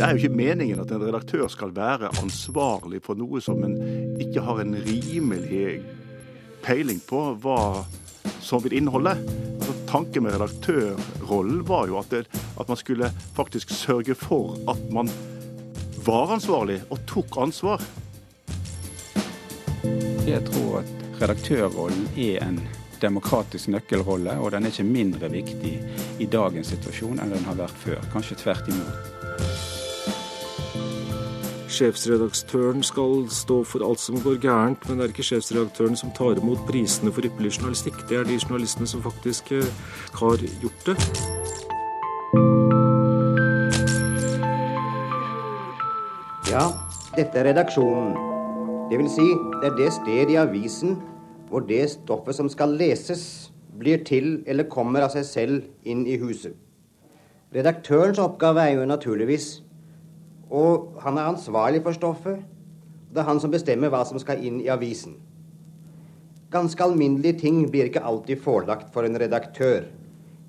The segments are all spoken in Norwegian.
Det er jo ikke meningen at en redaktør skal være ansvarlig for noe som en ikke har en rimelig peiling på hva som vil inneholde. Altså, tanken med redaktørrollen var jo at, det, at man skulle faktisk sørge for at man var ansvarlig og tok ansvar. Jeg tror at redaktørrollen er en demokratisk nøkkelrolle, og den er ikke mindre viktig i dagens situasjon enn den har vært før. Kanskje tvert imot. Sjefsredaktøren skal stå for alt som går gærent, men det er ikke sjefsredaktøren som tar imot prisene for ypperlig journalistikk. Det er de journalistene som faktisk eh, har gjort det. Ja, dette er redaksjonen. Det vil si, det er det stedet i avisen hvor det stoffet som skal leses, blir til eller kommer av seg selv inn i huset. Redaktørens oppgave er jo naturligvis Og han er ansvarlig for stoffet. Det er han som bestemmer hva som skal inn i avisen. Ganske alminnelige ting blir ikke alltid forelagt for en redaktør.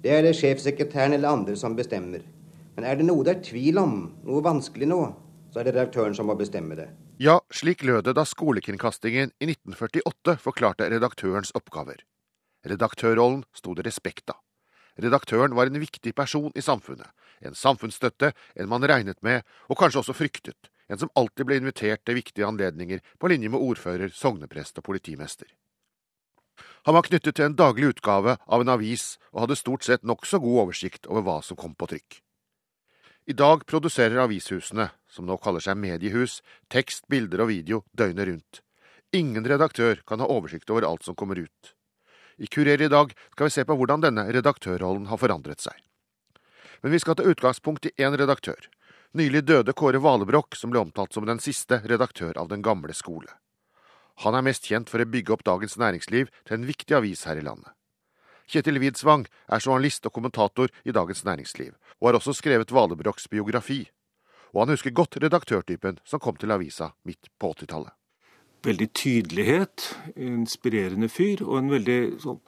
Det er det sjefsekretæren eller andre som bestemmer. Men er det noe det er tvil om, noe vanskelig nå, så er det redaktøren som må bestemme det. Ja, slik lød det da skolekringkastingen i 1948 forklarte redaktørens oppgaver. Redaktørrollen sto det respekt av. Redaktøren var en viktig person i samfunnet, en samfunnsstøtte, en man regnet med, og kanskje også fryktet, en som alltid ble invitert til viktige anledninger på linje med ordfører, sogneprest og politimester. Han var knyttet til en daglig utgave av en avis og hadde stort sett nokså god oversikt over hva som kom på trykk. I dag produserer avishusene, som nå kaller seg mediehus, tekst, bilder og video døgnet rundt. Ingen redaktør kan ha oversikt over alt som kommer ut. I Kurer i dag skal vi se på hvordan denne redaktørrollen har forandret seg. Men vi skal ta utgangspunkt i én redaktør. Nylig døde Kåre Valebrokk, som ble omtalt som den siste redaktør av den gamle skole. Han er mest kjent for å bygge opp Dagens Næringsliv til en viktig avis her i landet. Kjetil Widsvang er journalist og kommentator i Dagens Næringsliv, og har også skrevet Valebrokks biografi. Og han husker godt redaktørtypen som kom til avisa midt på 80-tallet. Veldig tydelighet, inspirerende fyr, og en veldig sånn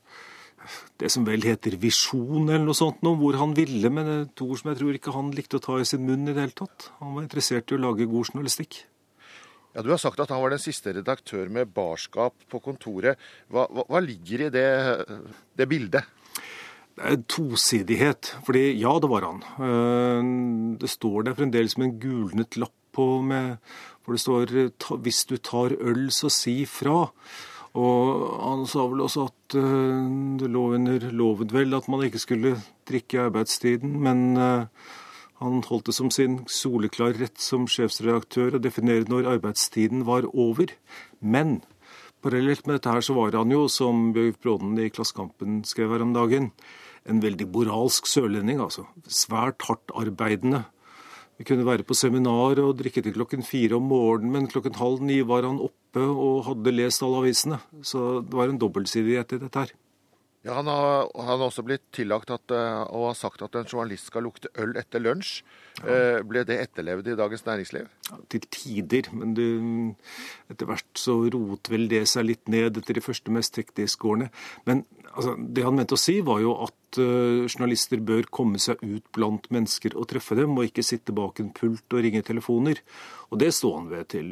det som vel heter visjon, eller noe sånt, noe, hvor han ville, men et ord som jeg tror ikke han likte å ta i sin munn i det hele tatt. Han var interessert i å lage god journalistikk. Ja, Du har sagt at han var den siste redaktør med barskap på kontoret. Hva, hva, hva ligger i det, det bildet? Det tosidighet. Fordi ja, det var han. Det står der fremdeles med en gulnet lapp på med, hvor det står 'hvis du tar øl, så si fra'. Og han sa vel også at det lå under loven vel at man ikke skulle drikke i arbeidstiden, men han holdt det som sin soleklar rett som sjefsredaktør å definere når arbeidstiden var over. Men parallelt med dette her så var han jo, som Bjørg Bråden i Klassekampen skrev her om dagen, en veldig moralsk sørlending, altså. Svært hardt arbeidende. Vi kunne være på seminar og drikke til klokken fire om morgenen, men klokken halv ni var han oppe og hadde lest alle avisene. Så det var en dobbeltsidighet i dette her. Ja, Han har, han har også blitt tillagt at, og har sagt at en journalist skal lukte øl etter lunsj. Ja. Ble det etterlevd i Dagens Næringsliv? Ja, til tider, men det, etter hvert så roet vel det seg litt ned etter de første mest tekniske årene. Men altså, det han mente å si, var jo at uh, journalister bør komme seg ut blant mennesker og treffe dem, og ikke sitte bak en pult og ringe telefoner. Og det sto han ved til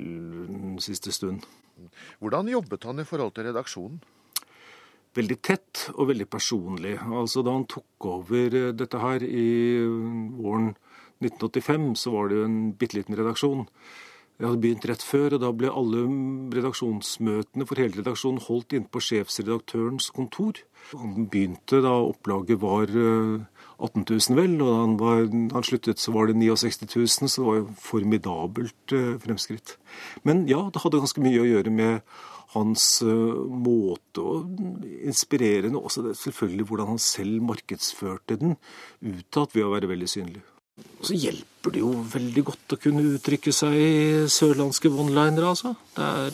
den siste stund. Hvordan jobbet han i forhold til redaksjonen? Veldig tett og veldig personlig. Altså Da han tok over dette her i våren 1985, så var det jo en bitte liten redaksjon. Jeg hadde begynt rett før, og da ble alle redaksjonsmøtene for hele redaksjonen holdt inne på sjefsredaktørens kontor. Han begynte da opplaget var 18 000, vel, og da han, var, han sluttet så var det 69 000, så det var jo formidabelt fremskritt. Men ja, det hadde ganske mye å gjøre med hans måte å inspirere og også det, selvfølgelig hvordan han selv markedsførte den utad ved å være veldig synlig. Så hjelper det jo veldig godt å kunne uttrykke seg i sørlandske one-linere, altså. Det er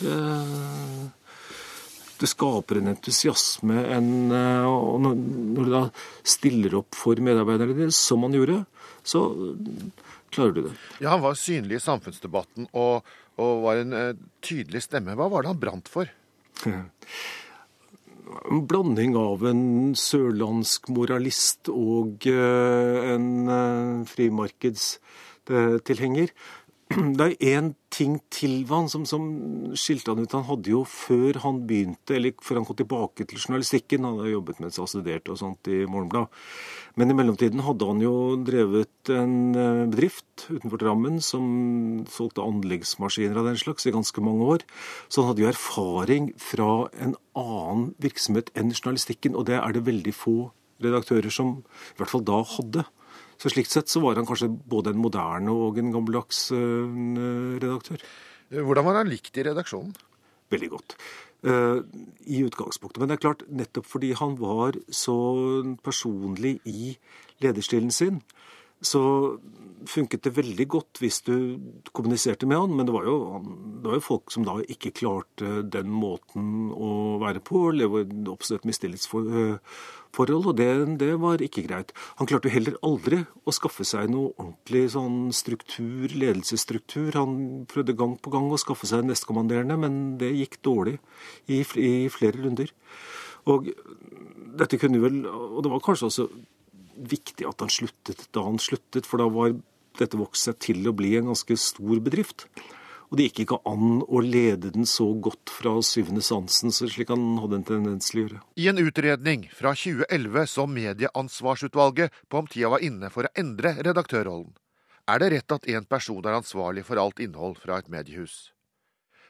Det skaper en entusiasme, en, og når du da stiller opp for medarbeiderne dine, som han gjorde, så klarer du det. Ja, Han var synlig i samfunnsdebatten og, og var en uh, tydelig stemme. Hva var det han brant for? en blanding av en sørlandsk moralist og en frimarkedstenkende tilhenger. Det er én ting til han som, som skilte han ut. Han hadde jo før han begynte, eller før han kom tilbake til journalistikken Han hadde jobbet mens han studerte og sånt i Morgenblad. Men i mellomtiden hadde han jo drevet en eh, bedrift utenfor Drammen som solgte anleggsmaskiner av den slags i ganske mange år. Så han hadde jo erfaring fra en annen virksomhet enn journalistikken, og det er det veldig få redaktører som i hvert fall da hadde. Så slik sett så var han kanskje både en moderne og en gammeldags redaktør. Hvordan var han likt i redaksjonen? Veldig godt. Uh, I utgangspunktet. Men det er klart, nettopp fordi han var så personlig i lederstilen sin, så funket det veldig godt hvis du kommuniserte med han. Men det var, jo, det var jo folk som da ikke klarte den måten å være på. Det oppstod et mistillitsforhold og det, det, var ikke greit. Han klarte jo heller aldri å skaffe seg noe ordentlig sånn struktur, ledelsesstruktur. Han prøvde gang på gang å skaffe seg nestkommanderende, men det gikk dårlig i, i flere runder. Og dette kunne vel Og det var kanskje også viktig at han sluttet da han sluttet, for da var dette vokst seg til å bli en ganske stor bedrift. Og det gikk ikke an å lede den så godt fra syvende sansen, slik han hadde en tendens til å gjøre. I en utredning fra 2011 som Medieansvarsutvalget på om tida var inne for å endre redaktørrollen, er det rett at én person er ansvarlig for alt innhold fra et mediehus.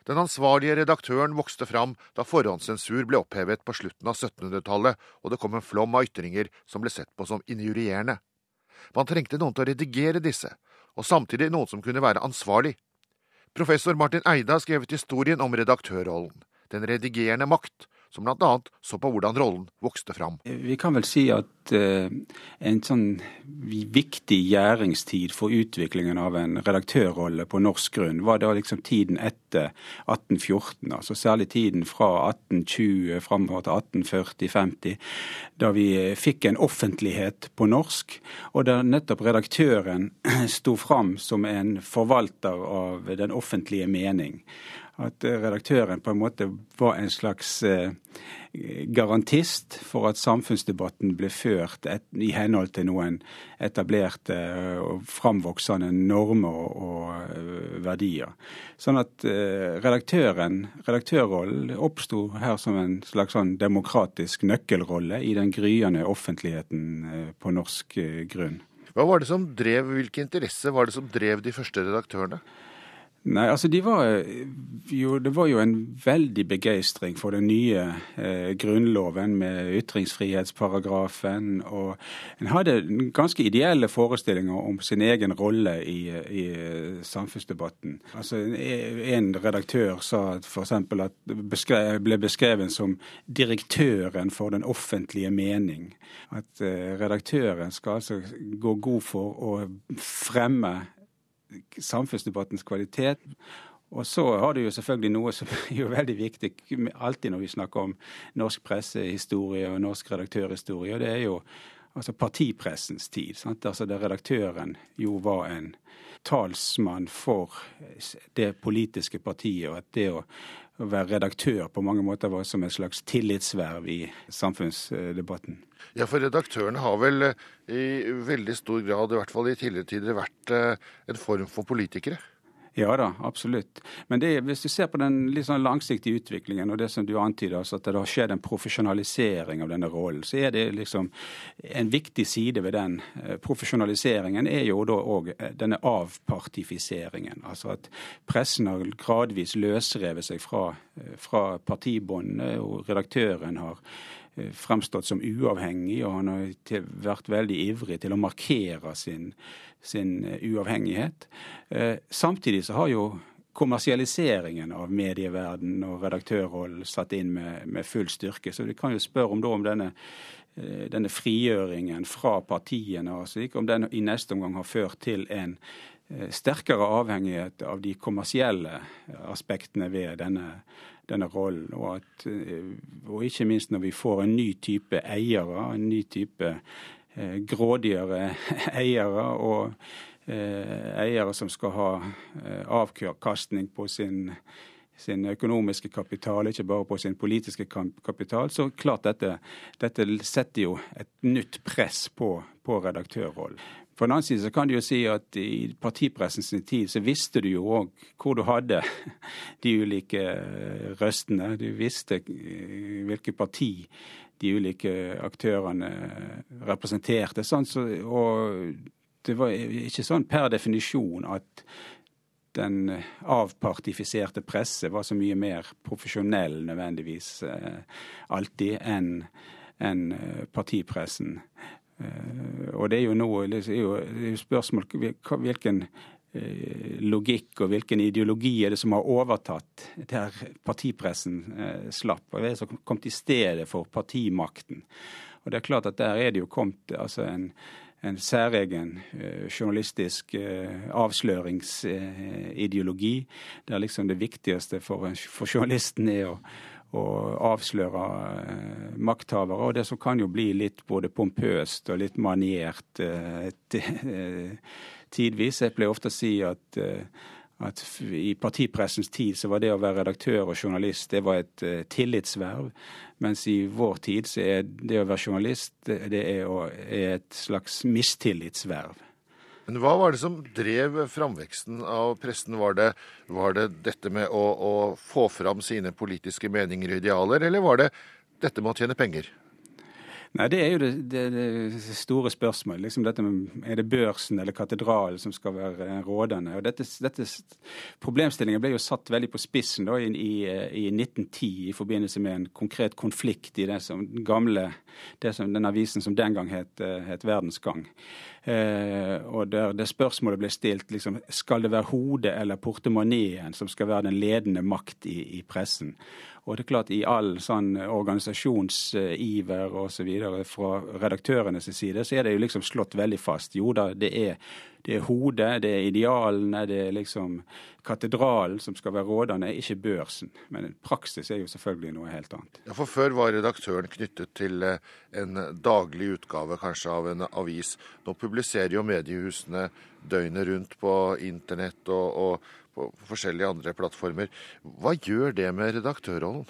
Den ansvarlige redaktøren vokste fram da forhåndssensur ble opphevet på slutten av 1700-tallet, og det kom en flom av ytringer som ble sett på som injurierende. Man trengte noen til å redigere disse, og samtidig noen som kunne være ansvarlig. Professor Martin Eide har skrevet historien om redaktørrollen, den redigerende makt, som bl.a. så på hvordan rollen vokste fram. Vi kan vel si at uh, en sånn viktig gjæringstid for utviklingen av en redaktørrolle på norsk grunn var da liksom tiden etter 1814. altså Særlig tiden fra 1820 framover til 1840-50, da vi fikk en offentlighet på norsk, og da nettopp redaktøren sto fram som en forvalter av den offentlige mening at eh, redaktøren på en måte var en slags eh, garantist for at samfunnsdebatten ble ført et, i henhold til noen etablerte eh, og framvoksende normer og verdier. Sånn at redaktøren, redaktørrollen oppsto her som en slags sånn demokratisk nøkkelrolle i den gryende offentligheten på norsk grunn. Hva var det som drev, Hvilke interesser var det som drev de første redaktørene? Nei, altså de var jo, Det var jo en veldig begeistring for den nye eh, grunnloven med ytringsfrihetsparagrafen. Og en hadde ganske ideelle forestillinger om sin egen rolle i, i samfunnsdebatten. Altså En redaktør sa f.eks. at beskrev, ble beskrevet som direktøren for den offentlige mening. At eh, redaktøren skal altså gå god for å fremme samfunnsdebattens kvalitet. Og så har du jo selvfølgelig noe som er jo veldig viktig alltid når vi snakker om norsk pressehistorie og norsk redaktørhistorie, og det er jo altså partipressens tid. Sant? Altså Der redaktøren jo var en talsmann for det politiske partiet, og at det å være redaktør på mange måter var som et slags tillitsverv i samfunnsdebatten. Ja, for redaktørene har vel eh, i veldig stor grad, i hvert fall i tidligere tider, vært eh, en form for politikere? Ja da, absolutt. Men det, hvis du ser på den sånn langsiktige utviklingen, og det som du antyder, altså at det har skjedd en profesjonalisering av denne rollen, så er det liksom en viktig side ved den eh, profesjonaliseringen er jo da òg eh, denne avpartifiseringen. Altså at pressen har gradvis løsrevet seg fra, eh, fra partibåndene, og redaktøren har fremstått som uavhengig, og han har vært veldig ivrig til å markere sin sin eh, uavhengighet. Eh, samtidig så har jo kommersialiseringen av medieverden og redaktørrollen satt inn med, med, full styrke. Så vi kan jo spørre om, om denne, eh, denne, frigjøringen fra partiene og slik, om den i neste omgang har ført til en sterkere avhengighet av de kommersielle aspektene ved denne, denne rollen. Og, at, og, ikke minst når vi får en ny type eiere, en ny type Eh, grådigere eiere og eh, eiere som skal ha eh, avkastning på sin, sin økonomiske kapital, ikke bare på sin politiske kapital. Så klart dette, dette setter jo et nytt press på, på redaktørrollen. På den annen side så kan du jo si at i partipressens tid så visste du jo òg hvor du hadde de ulike røstene. Du visste hvilket parti de ulike aktørene representerte. Sånn, så, og det var ikke sånn per definisjon at den avpartifiserte presse var så mye mer profesjonell nødvendigvis eh, alltid enn en partipressen. Eh, og det er jo nå det er jo, det er spørsmål hvilken eh, logikk og hvilken ideologi er det som har overtatt der partipressen eh, slapp. og det er som som kom til stedet for partimakten? Og det er klart at Der er det jo kommet altså en, en særegen journalistisk avsløringsideologi, der liksom det viktigste for, for journalisten er å og avsløre eh, makthavere. Og det som kan jo bli litt både pompøst og litt maniert eh, tidvis. Jeg pleier ofte å si at, eh, at i partipressens tid så var det å være redaktør og journalist det var et tillitsverv. Mens i vår tid så er det å være journalist det er et slags mistillitsverv. Men hva var det som drev framveksten av pressen? Var det, var det dette med å, å, få fram sine politiske meninger og idealer, eller var det dette med å tjene penger? Nei, Det er jo det, det, det store spørsmålet. Liksom dette er det børsen eller katedralen som skal være rådende? Og dette, dette Problemstillingen ble jo satt veldig på spissen da, i, i, 1910 i forbindelse med en konkret konflikt i det som gamle, det som, den avisen som den gang het, het Verdensgang. Eh, og der det spørsmålet ble stilt liksom, skal det være hodet eller portemoneen som skal være den ledende makt i, i pressen. Og det er klart I all sånn organisasjonsiver osv. fra redaktørenes side, så er det jo liksom slått veldig fast. Jo da, det er, det er hodet, det er idealene, det er liksom katedralen som skal være rådende, ikke børsen. Men praksis er jo selvfølgelig noe helt annet. Ja, For før var redaktøren knyttet til eh, en daglig utgave kanskje av en avis. Nå publiserer jo mediehusene døgnet rundt på internett og, og på forskjellige andre plattformer. Hva gjør det med redaktørrollen?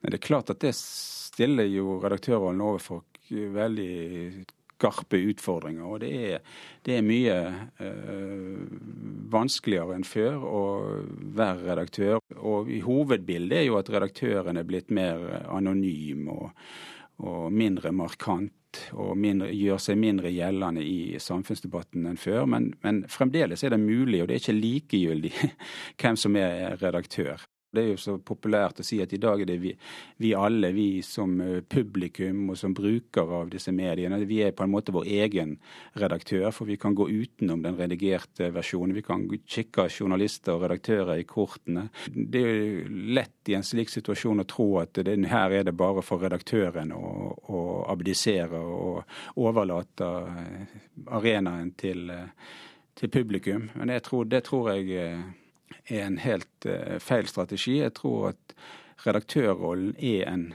Det er klart at det stiller jo redaktørrollen overfor veldig skarpe utfordringer. Og det er, det er mye øh, vanskeligere enn før å være redaktør. Og hovedbildet er jo at redaktøren er blitt mer anonym og, og mindre markant og mindre, gjør seg mindre gjeldende i samfunnsdebatten enn før. Men, men, fremdeles er det mulig, og det er ikke likegyldig hvem som er redaktør. Det er jo så populært å si at i dag er det vi, vi, alle, vi som eh, publikum og som brukere av disse mediene, vi er på en måte vår egen redaktør. For vi kan gå utenom den redigerte versjonen. Vi kan kikke journalister og redaktører i kortene. Det er jo lett i en slik situasjon å tro at det, her er det bare for redaktøren å, å abdisere og overlate eh, arenaen til, eh, til publikum. Men tror, det tror jeg er en helt uh, feil strategi. Jeg tror at redaktørrollen er en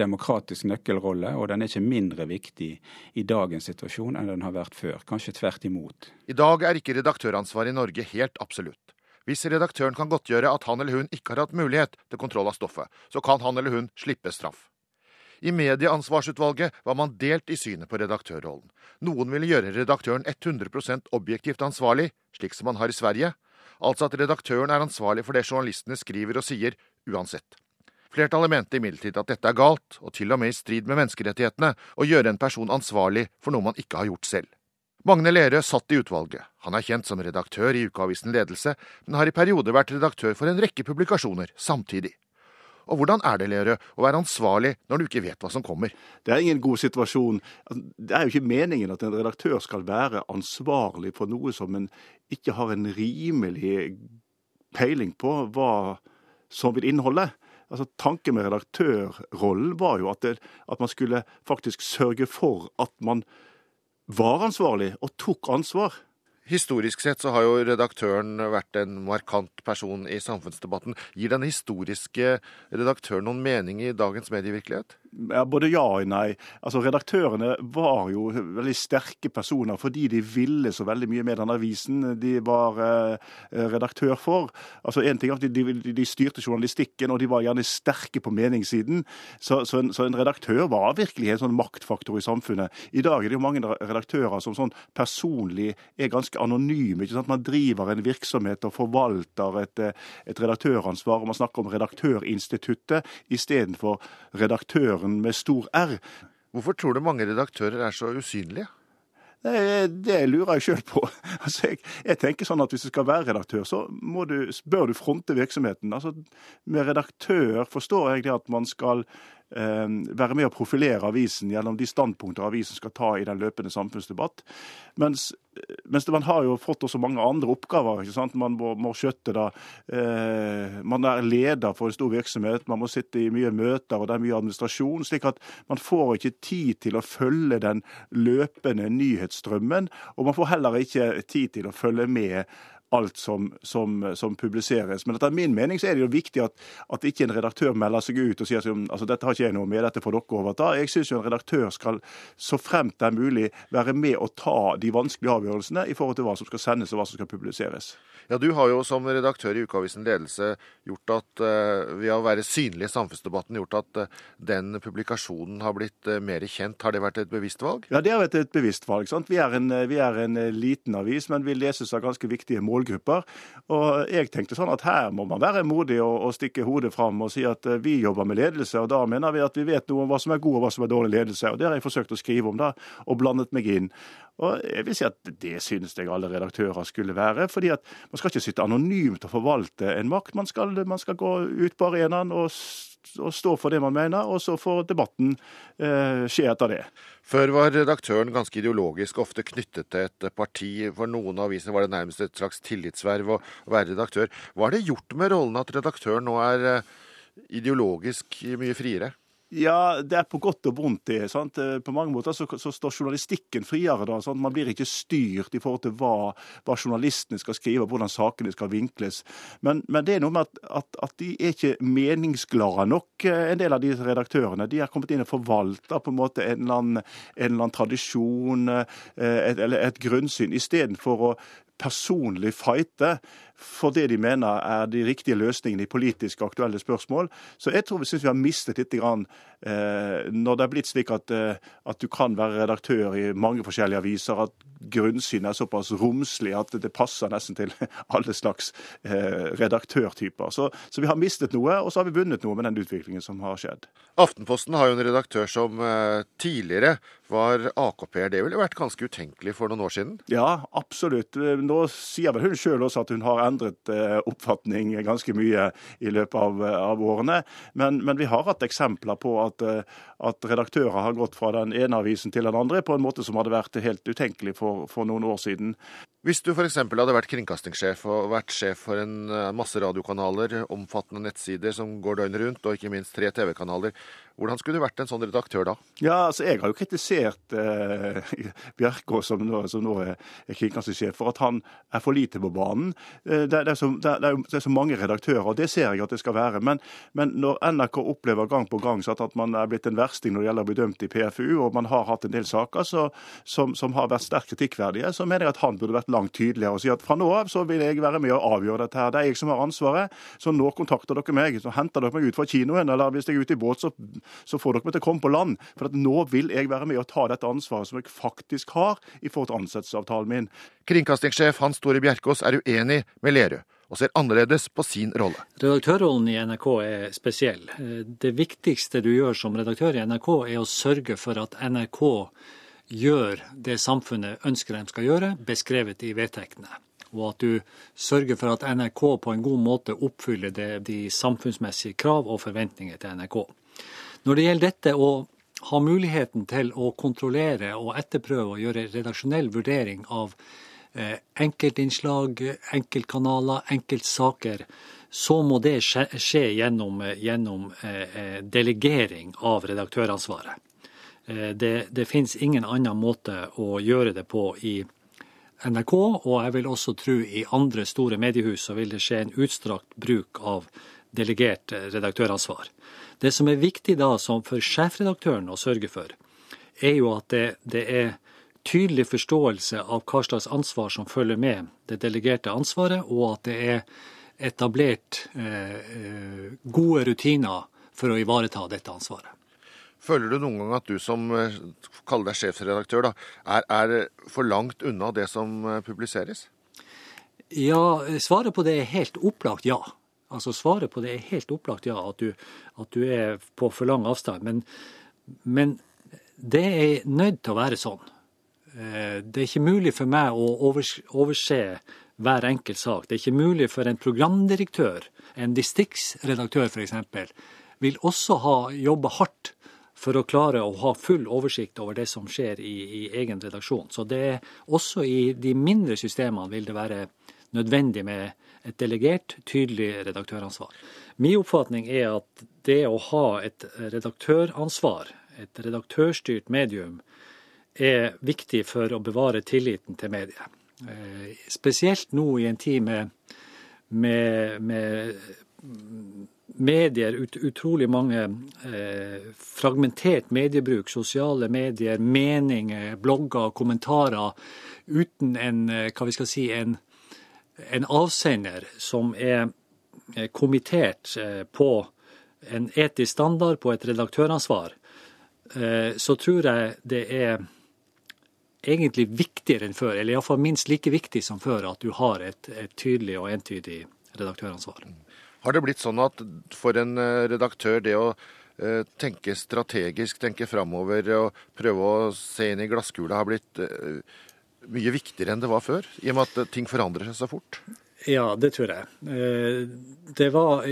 demokratisk nøkkelrolle, og den er ikke mindre viktig i dagens situasjon enn den har vært før. Kanskje tvert imot. I dag er ikke redaktøransvaret i Norge helt absolutt. Hvis redaktøren kan godtgjøre at han eller hun ikke har hatt mulighet til kontroll av stoffet, så kan han eller hun slippe straff. I Medieansvarsutvalget var man delt i synet på redaktørrollen. Noen ville gjøre redaktøren 100% objektivt ansvarlig, slik som man har i Sverige, altså at redaktøren er ansvarlig for det journalistene skriver og sier, uansett. Flertallet mente imidlertid at dette er galt, og til og med i strid med menneskerettighetene, å gjøre en person ansvarlig for noe man ikke har gjort selv. Magne Lerøe satt i utvalget. Han er kjent som redaktør i ukeavisen Ledelse, men har i perioder vært redaktør for en rekke publikasjoner samtidig. Og hvordan er det, Lerøe, å være ansvarlig når du ikke vet hva som kommer? Det er ingen god situasjon. Det er jo ikke meningen at en redaktør skal være ansvarlig for noe som en ikke har en rimelig peiling på hva som vil inneholde. Altså, Tanken med redaktørrollen var jo at, det, at man skulle faktisk sørge for at man var ansvarlig og tok ansvar. Historisk sett så har jo redaktøren vært en markant person i samfunnsdebatten. Gir den historiske redaktøren noen mening i dagens medievirkelighet? Ja, Både ja og nei. Altså, Redaktørene var jo veldig sterke personer fordi de ville så veldig mye med den avisen de var eh, redaktør for. Altså, en ting er at de, de, de, styrte journalistikken, og de var gjerne sterke på meningssiden. Så, så, en, så, en, redaktør var virkelig en sånn maktfaktor i samfunnet. I dag er det jo mange redaktører som sånn personlig er ganske anonyme. ikke sant? Man driver en virksomhet og forvalter et, et redaktøransvar, og man snakker om Redaktørinstituttet istedenfor redaktør redaktøren med stor R. Hvorfor tror du mange redaktører er så usynlige? Det, det lurer jeg sjøl på. Altså, jeg, jeg, tenker sånn at Hvis du skal være redaktør, så du, bør du fronte virksomheten. Altså, med redaktør forstår jeg det at man skal være med å profilere avisen gjennom de standpunkter avisen skal ta i den løpende samfunnsdebatt. Mens, mens man har jo fått også mange andre oppgaver. ikke sant? Man må, må skjøtte da, eh, Man er leder for en stor virksomhet, man må sitte i mye møter og det er mye administrasjon. slik at man får ikke tid til å følge den løpende nyhetsstrømmen. Og man får heller ikke tid til å følge med alt som, som, som, publiseres. Men etter min mening så er det jo viktig at, at ikke en redaktør melder seg ut og sier at altså, dette har ikke jeg noe med, dette får dere overta. Jeg syns en redaktør skal så fremt det er mulig være med å ta de vanskelige avgjørelsene i forhold til hva som skal sendes og hva som skal publiseres. Ja, Du har jo som redaktør i Ukeavisen Ledelse gjort at uh, ved å være synlig i samfunnsdebatten gjort at uh, den publikasjonen har blitt uh, mer kjent. Har det vært et bevisst valg? Ja, det har vært et bevisst valg. Sant? Vi, er en, vi er en liten avis, men vi leses av ganske viktige målgrupper. Og jeg tenkte sånn at her må man være modig og, og stikke hodet fram og si at vi jobber med ledelse. Og da mener vi at vi vet noe om hva som er god og hva som er dårlig ledelse. Og det har jeg forsøkt å skrive om da, og blandet meg inn. Og jeg vil si at det synes jeg alle redaktører skulle være. fordi at man skal ikke sitte anonymt og forvalte en makt. Man skal, man skal gå ut på arenaen og, og, stå for det man mener, og så får debatten eh, skje etter det. Før var redaktøren ganske ideologisk, ofte knyttet til et parti. For noen av avisene var det nærmest et slags tillitsverv å være redaktør. Hva har det gjort med rollen at redaktøren nå er eh, ideologisk mye friere? Ja, det er på godt og vondt. det. Sant? Eh, på mange måter så, så står journalistikken friere. da, sant? Man blir ikke styrt i forhold til hva, hva journalistene skal skrive, hvordan sakene skal vinkles. Men, men det er noe med at, at, at, de er ikke meningsglade nok, eh, en del av de redaktørene. De har kommet inn og forvalter på en måte en eller annen, en eller tradisjon eh, et, eller et grunnsyn, istedenfor å personlig fighte for det de mener er de riktige løsningene i politiske aktuelle spørsmål. Så jeg tror vi syns vi har mistet litt grann, når det er blitt slik at, eh, at, du kan være redaktør i mange forskjellige aviser, at grunnsynet er såpass romslig at det passer nesten til alle slags eh, redaktørtyper. Så, så, vi har mistet noe, og så har vi vunnet noe med den utviklingen som har skjedd. Aftenposten har jo en redaktør som eh, tidligere var AKP-er. Det ville vært ganske utenkelig for noen år siden? Ja, absolutt. Nå sier vel hun sjøl også at hun har endret eh, oppfatning ganske mye i løpet av, av årene. Men, men, vi har hatt eksempler på at, eh, at, redaktører har gått fra den ene avisen til den andre på en måte som hadde vært helt utenkelig for, for noen år siden. Hvis du f.eks. hadde vært kringkastingssjef og vært sjef for en eh, masse radiokanaler, omfattende nettsider som går døgnet rundt, og ikke minst tre TV-kanaler, hvordan skulle du vært en sånn redaktør da? Ja, altså Jeg har jo kritisert eh, Bjerkå, som nå, som nå er, kringkastingssjef, for at han er for lite på banen. Eh, det, det, er så, det, er, det, er så, mange redaktører, og det ser jeg at det skal være. Men, men når NRK opplever gang på gang at man er blitt en versting når det gjelder å bli dømt i PFU, og man har hatt en del saker så, som, som, har vært sterkt kritikkverdige, så mener jeg at han burde vært langt tydeligere og si at fra nå av så vil jeg være med og avgjøre dette her. Det er jeg som har ansvaret. Så nå kontakter dere meg. Så henter dere meg ut fra kinoen, eller hvis jeg er ute i båt, så så får dere meg til å komme på land. For at nå vil jeg være med og ta dette ansvaret som jeg faktisk har i forhold til ansettelsesavtalen min. Kringkastingssjef Hans Tore Bjerkås er uenig med Lerøe og ser annerledes på sin rolle. Redaktørrollen i NRK er spesiell. Det viktigste du gjør som redaktør i NRK, er å sørge for at NRK gjør det samfunnet ønsker de skal gjøre, beskrevet i vedtektene og at du sørger for at NRK på en god måte oppfyller det, de samfunnsmessige krav og forventninger til NRK. Når det gjelder dette å ha muligheten til å kontrollere og etterprøve og gjøre redaksjonell vurdering av eh, enkeltinnslag, enkeltkanaler, enkeltsaker, så må det skje gjennom, gjennom eh, delegering av redaktøransvaret. Eh, det, det finnes ingen annen måte å gjøre det på i NRK, og jeg vil også tro i andre store mediehus så vil det skje en utstrakt bruk av delegert redaktøransvar. Det som er viktig da for sjefredaktøren å sørge for, er jo at det, det er tydelig forståelse av hva slags ansvar som følger med det delegerte ansvaret, og at det er etablert eh, eh, gode rutiner for å ivareta dette ansvaret. Føler du noen gang at du som eh, kaller deg sjefsredaktør, da, er, er for langt unna det som eh, publiseres? Ja, svaret på det er helt opplagt ja. Altså Svaret på det er helt opplagt ja, at du, at du er på for lang avstand. Men, men det er nødt til å være sånn. Eh, det er ikke mulig for meg å overse hver enkelt sak. Det er ikke mulig for en programdirektør, en distriktsredaktør f.eks., vil også ha jobba hardt for å klare å ha full oversikt over det som skjer i, i, egen redaksjon. Så det er også i de mindre systemene vil det være nødvendig med et delegert, tydelig redaktøransvar. Min oppfatning er at det å ha et redaktøransvar, et redaktørstyrt medium, er viktig for å bevare tilliten til mediet. Eh, spesielt nå i en tid med, med, med medier, ut, utrolig mange eh, fragmentert mediebruk, sosiale medier, meninger, blogger, kommentarer, uten en, eh, hva vi skal si, en, en avsender som er kommittert eh, på en etisk standard, på et redaktøransvar, eh, så tror jeg det er egentlig viktigere enn før, eller iallfall minst like viktig som før, at du har et, et tydelig og entydig redaktøransvar. Har det blitt sånn at for en eh, redaktør det å eh, tenke strategisk, tenke framover og prøve å se inn i glasskula har blitt eh, mye viktigere enn det var før? I og med at ting forandrer seg så fort? Ja, det tror jeg. Det var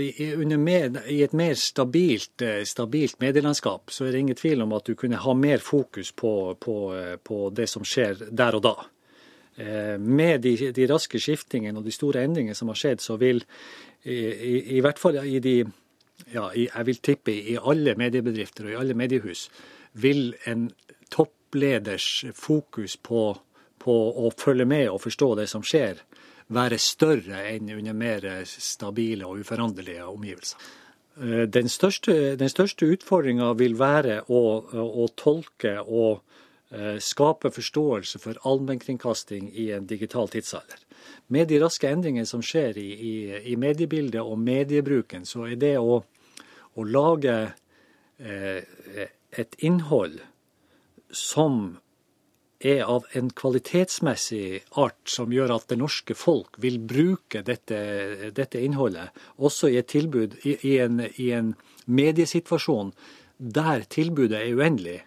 mer, I et mer stabilt, stabilt, medielandskap så er det ingen tvil om at du kunne ha mer fokus på, på, på det som skjer der og da. Med de, de, raske skiftingene og de store endringene som har skjedd, så vil i, i, i hvert fall i de ja, jeg vil tippe i alle mediebedrifter og i alle mediehus, vil en toppleders fokus på, på å følge med og forstå det som skjer, være større enn under mer stabile og uforanderlige omgivelser. Eh, den største, den største utfordringa vil være å, å, tolke og eh, skape forståelse for allmennkringkasting i en digital tidsalder. Med de raske endringene som skjer i, i, i mediebildet og mediebruken, så er det å, å lage eh, et innhold som er av en kvalitetsmessig art som gjør at det norske folk vil bruke dette, dette innholdet, også i et tilbud i, i, en, en, mediesituasjon der tilbudet er uendelig,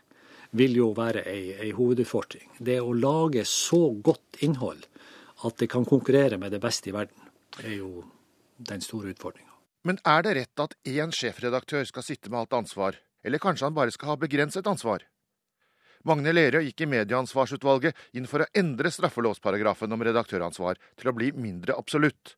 vil jo være ei, ei hovedutfordring. Det å lage så godt innhold at det kan konkurrere med det beste i verden, er jo den store utfordringa. Men er det rett at én sjefredaktør skal sitte med alt ansvar, eller kanskje han bare skal ha begrenset ansvar? Magne Lerøe gikk i Medieansvarsutvalget inn for å endre straffelovsparagrafen om redaktøransvar til å bli mindre absolutt.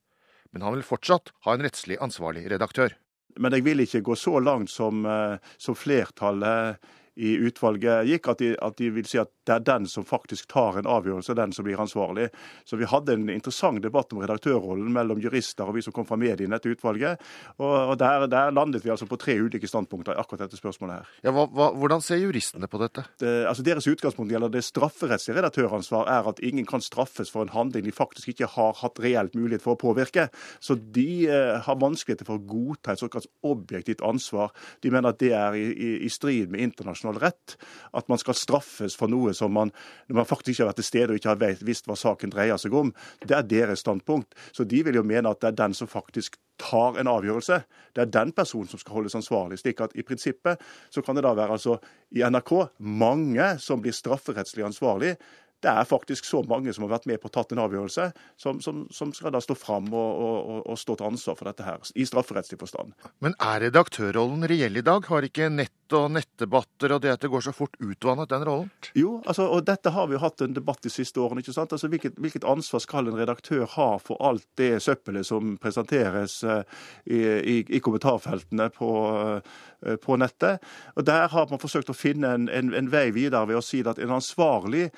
Men han vil fortsatt ha en rettslig ansvarlig redaktør. Men jeg vil ikke gå så langt som, eh, som flertallet i utvalget gikk, at de, at de, vil si at det er den som faktisk tar en avgjørelse, den som blir ansvarlig. Så vi hadde en interessant debatt om redaktørrollen mellom jurister og vi som kom fra mediene etter utvalget. Og, der, der, landet vi altså på tre ulike standpunkter i akkurat dette spørsmålet her. Ja, hva, hva, hvordan ser juristene på dette? Det, altså Deres utgangspunkt gjelder det strafferettslige redaktøransvar er at ingen kan straffes for en handling de faktisk ikke har hatt reelt mulighet for å påvirke. Så de eh, har vanskeligheter for å godta et såkalt objektivt ansvar. De mener at det er i, i, i strid med internasjonal internasjonal rett. At man skal straffes for noe som man, man faktisk ikke har vært til stede og ikke har visst hva saken dreier seg om. Det er deres standpunkt. Så de vil jo mene at det er den som faktisk tar en avgjørelse. Det er den personen som skal holdes ansvarlig. slik at i prinsippet så kan det da være altså i NRK mange som blir strafferettslig ansvarlig det er faktisk så mange som har vært med på å tatt en avgjørelse, som, som, som skal da stå fram og, og, og, stå til ansvar for dette her, i strafferettslig forstand. Men er redaktørrollen reell i dag? Har ikke nett og nettdebatter og det at det går så fort utvannet den rollen? Jo, altså, og dette har vi jo hatt en debatt de siste årene. ikke sant? Altså, hvilket, hvilket ansvar skal en redaktør ha for alt det søppelet som presenteres uh, i, i, i, kommentarfeltene på, uh, på, nettet? Og Der har man forsøkt å finne en, en, en vei videre ved å si at en ansvarlig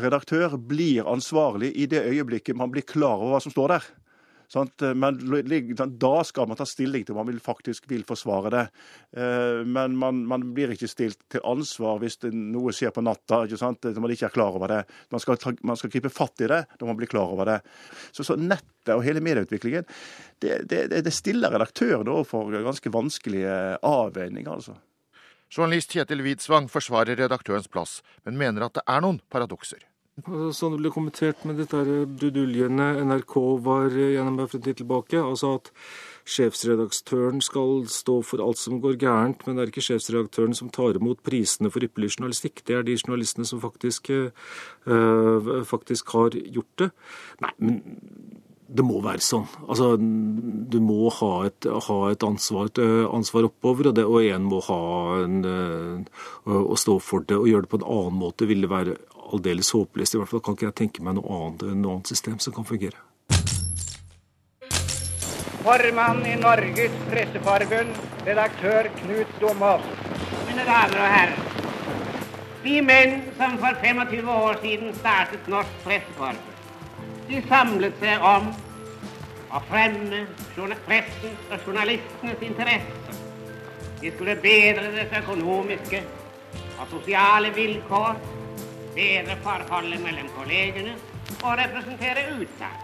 redaktør blir ansvarlig i det øyeblikket man blir klar over hva som står der. Men da skal man ta stilling til om man faktisk vil forsvare det. Men man, man blir ikke stilt til ansvar hvis noe skjer på natta ikke sant? når man ikke er klar over det. Man skal, man skal gripe fatt i det når man blir klar over det. Så, så nettet og hele medieutviklingen det, det, det stiller redaktøren overfor ganske vanskelige avveininger. altså. Journalist Kjetil Widsvang forsvarer redaktørens plass, men mener at det er noen paradokser. Sånn det ble kommentert med dette bruduljene NRK var gjennom for en tid tilbake. altså at Sjefsredaktøren skal stå for alt som går gærent, men det er ikke sjefsredaktøren som tar imot prisene for ypperlig journalistikk. Det er de journalistene som faktisk, øh, faktisk har gjort det. Nei, men det må være sånn. Altså, du må ha et, ha et ansvar, et eh, ansvar, oppover, og, det, og en må ha en, eh, å stå for det. Og gjøre det på en annen måte ville være aldeles håpløst. I hvert fall kan ikke jeg tenke meg noe annet, noe annet system som kan fungere. Formann i Norges Presseforbund, redaktør Knut Domås. Mine damer og herrer. De menn som for 25 år siden startet Norsk Presseforbund de samlet seg om å fremme pressens og journalistenes interesser. De skulle bedre deres økonomiske og sosiale vilkår, bedre forholdet mellom kollegene og representere utlandet.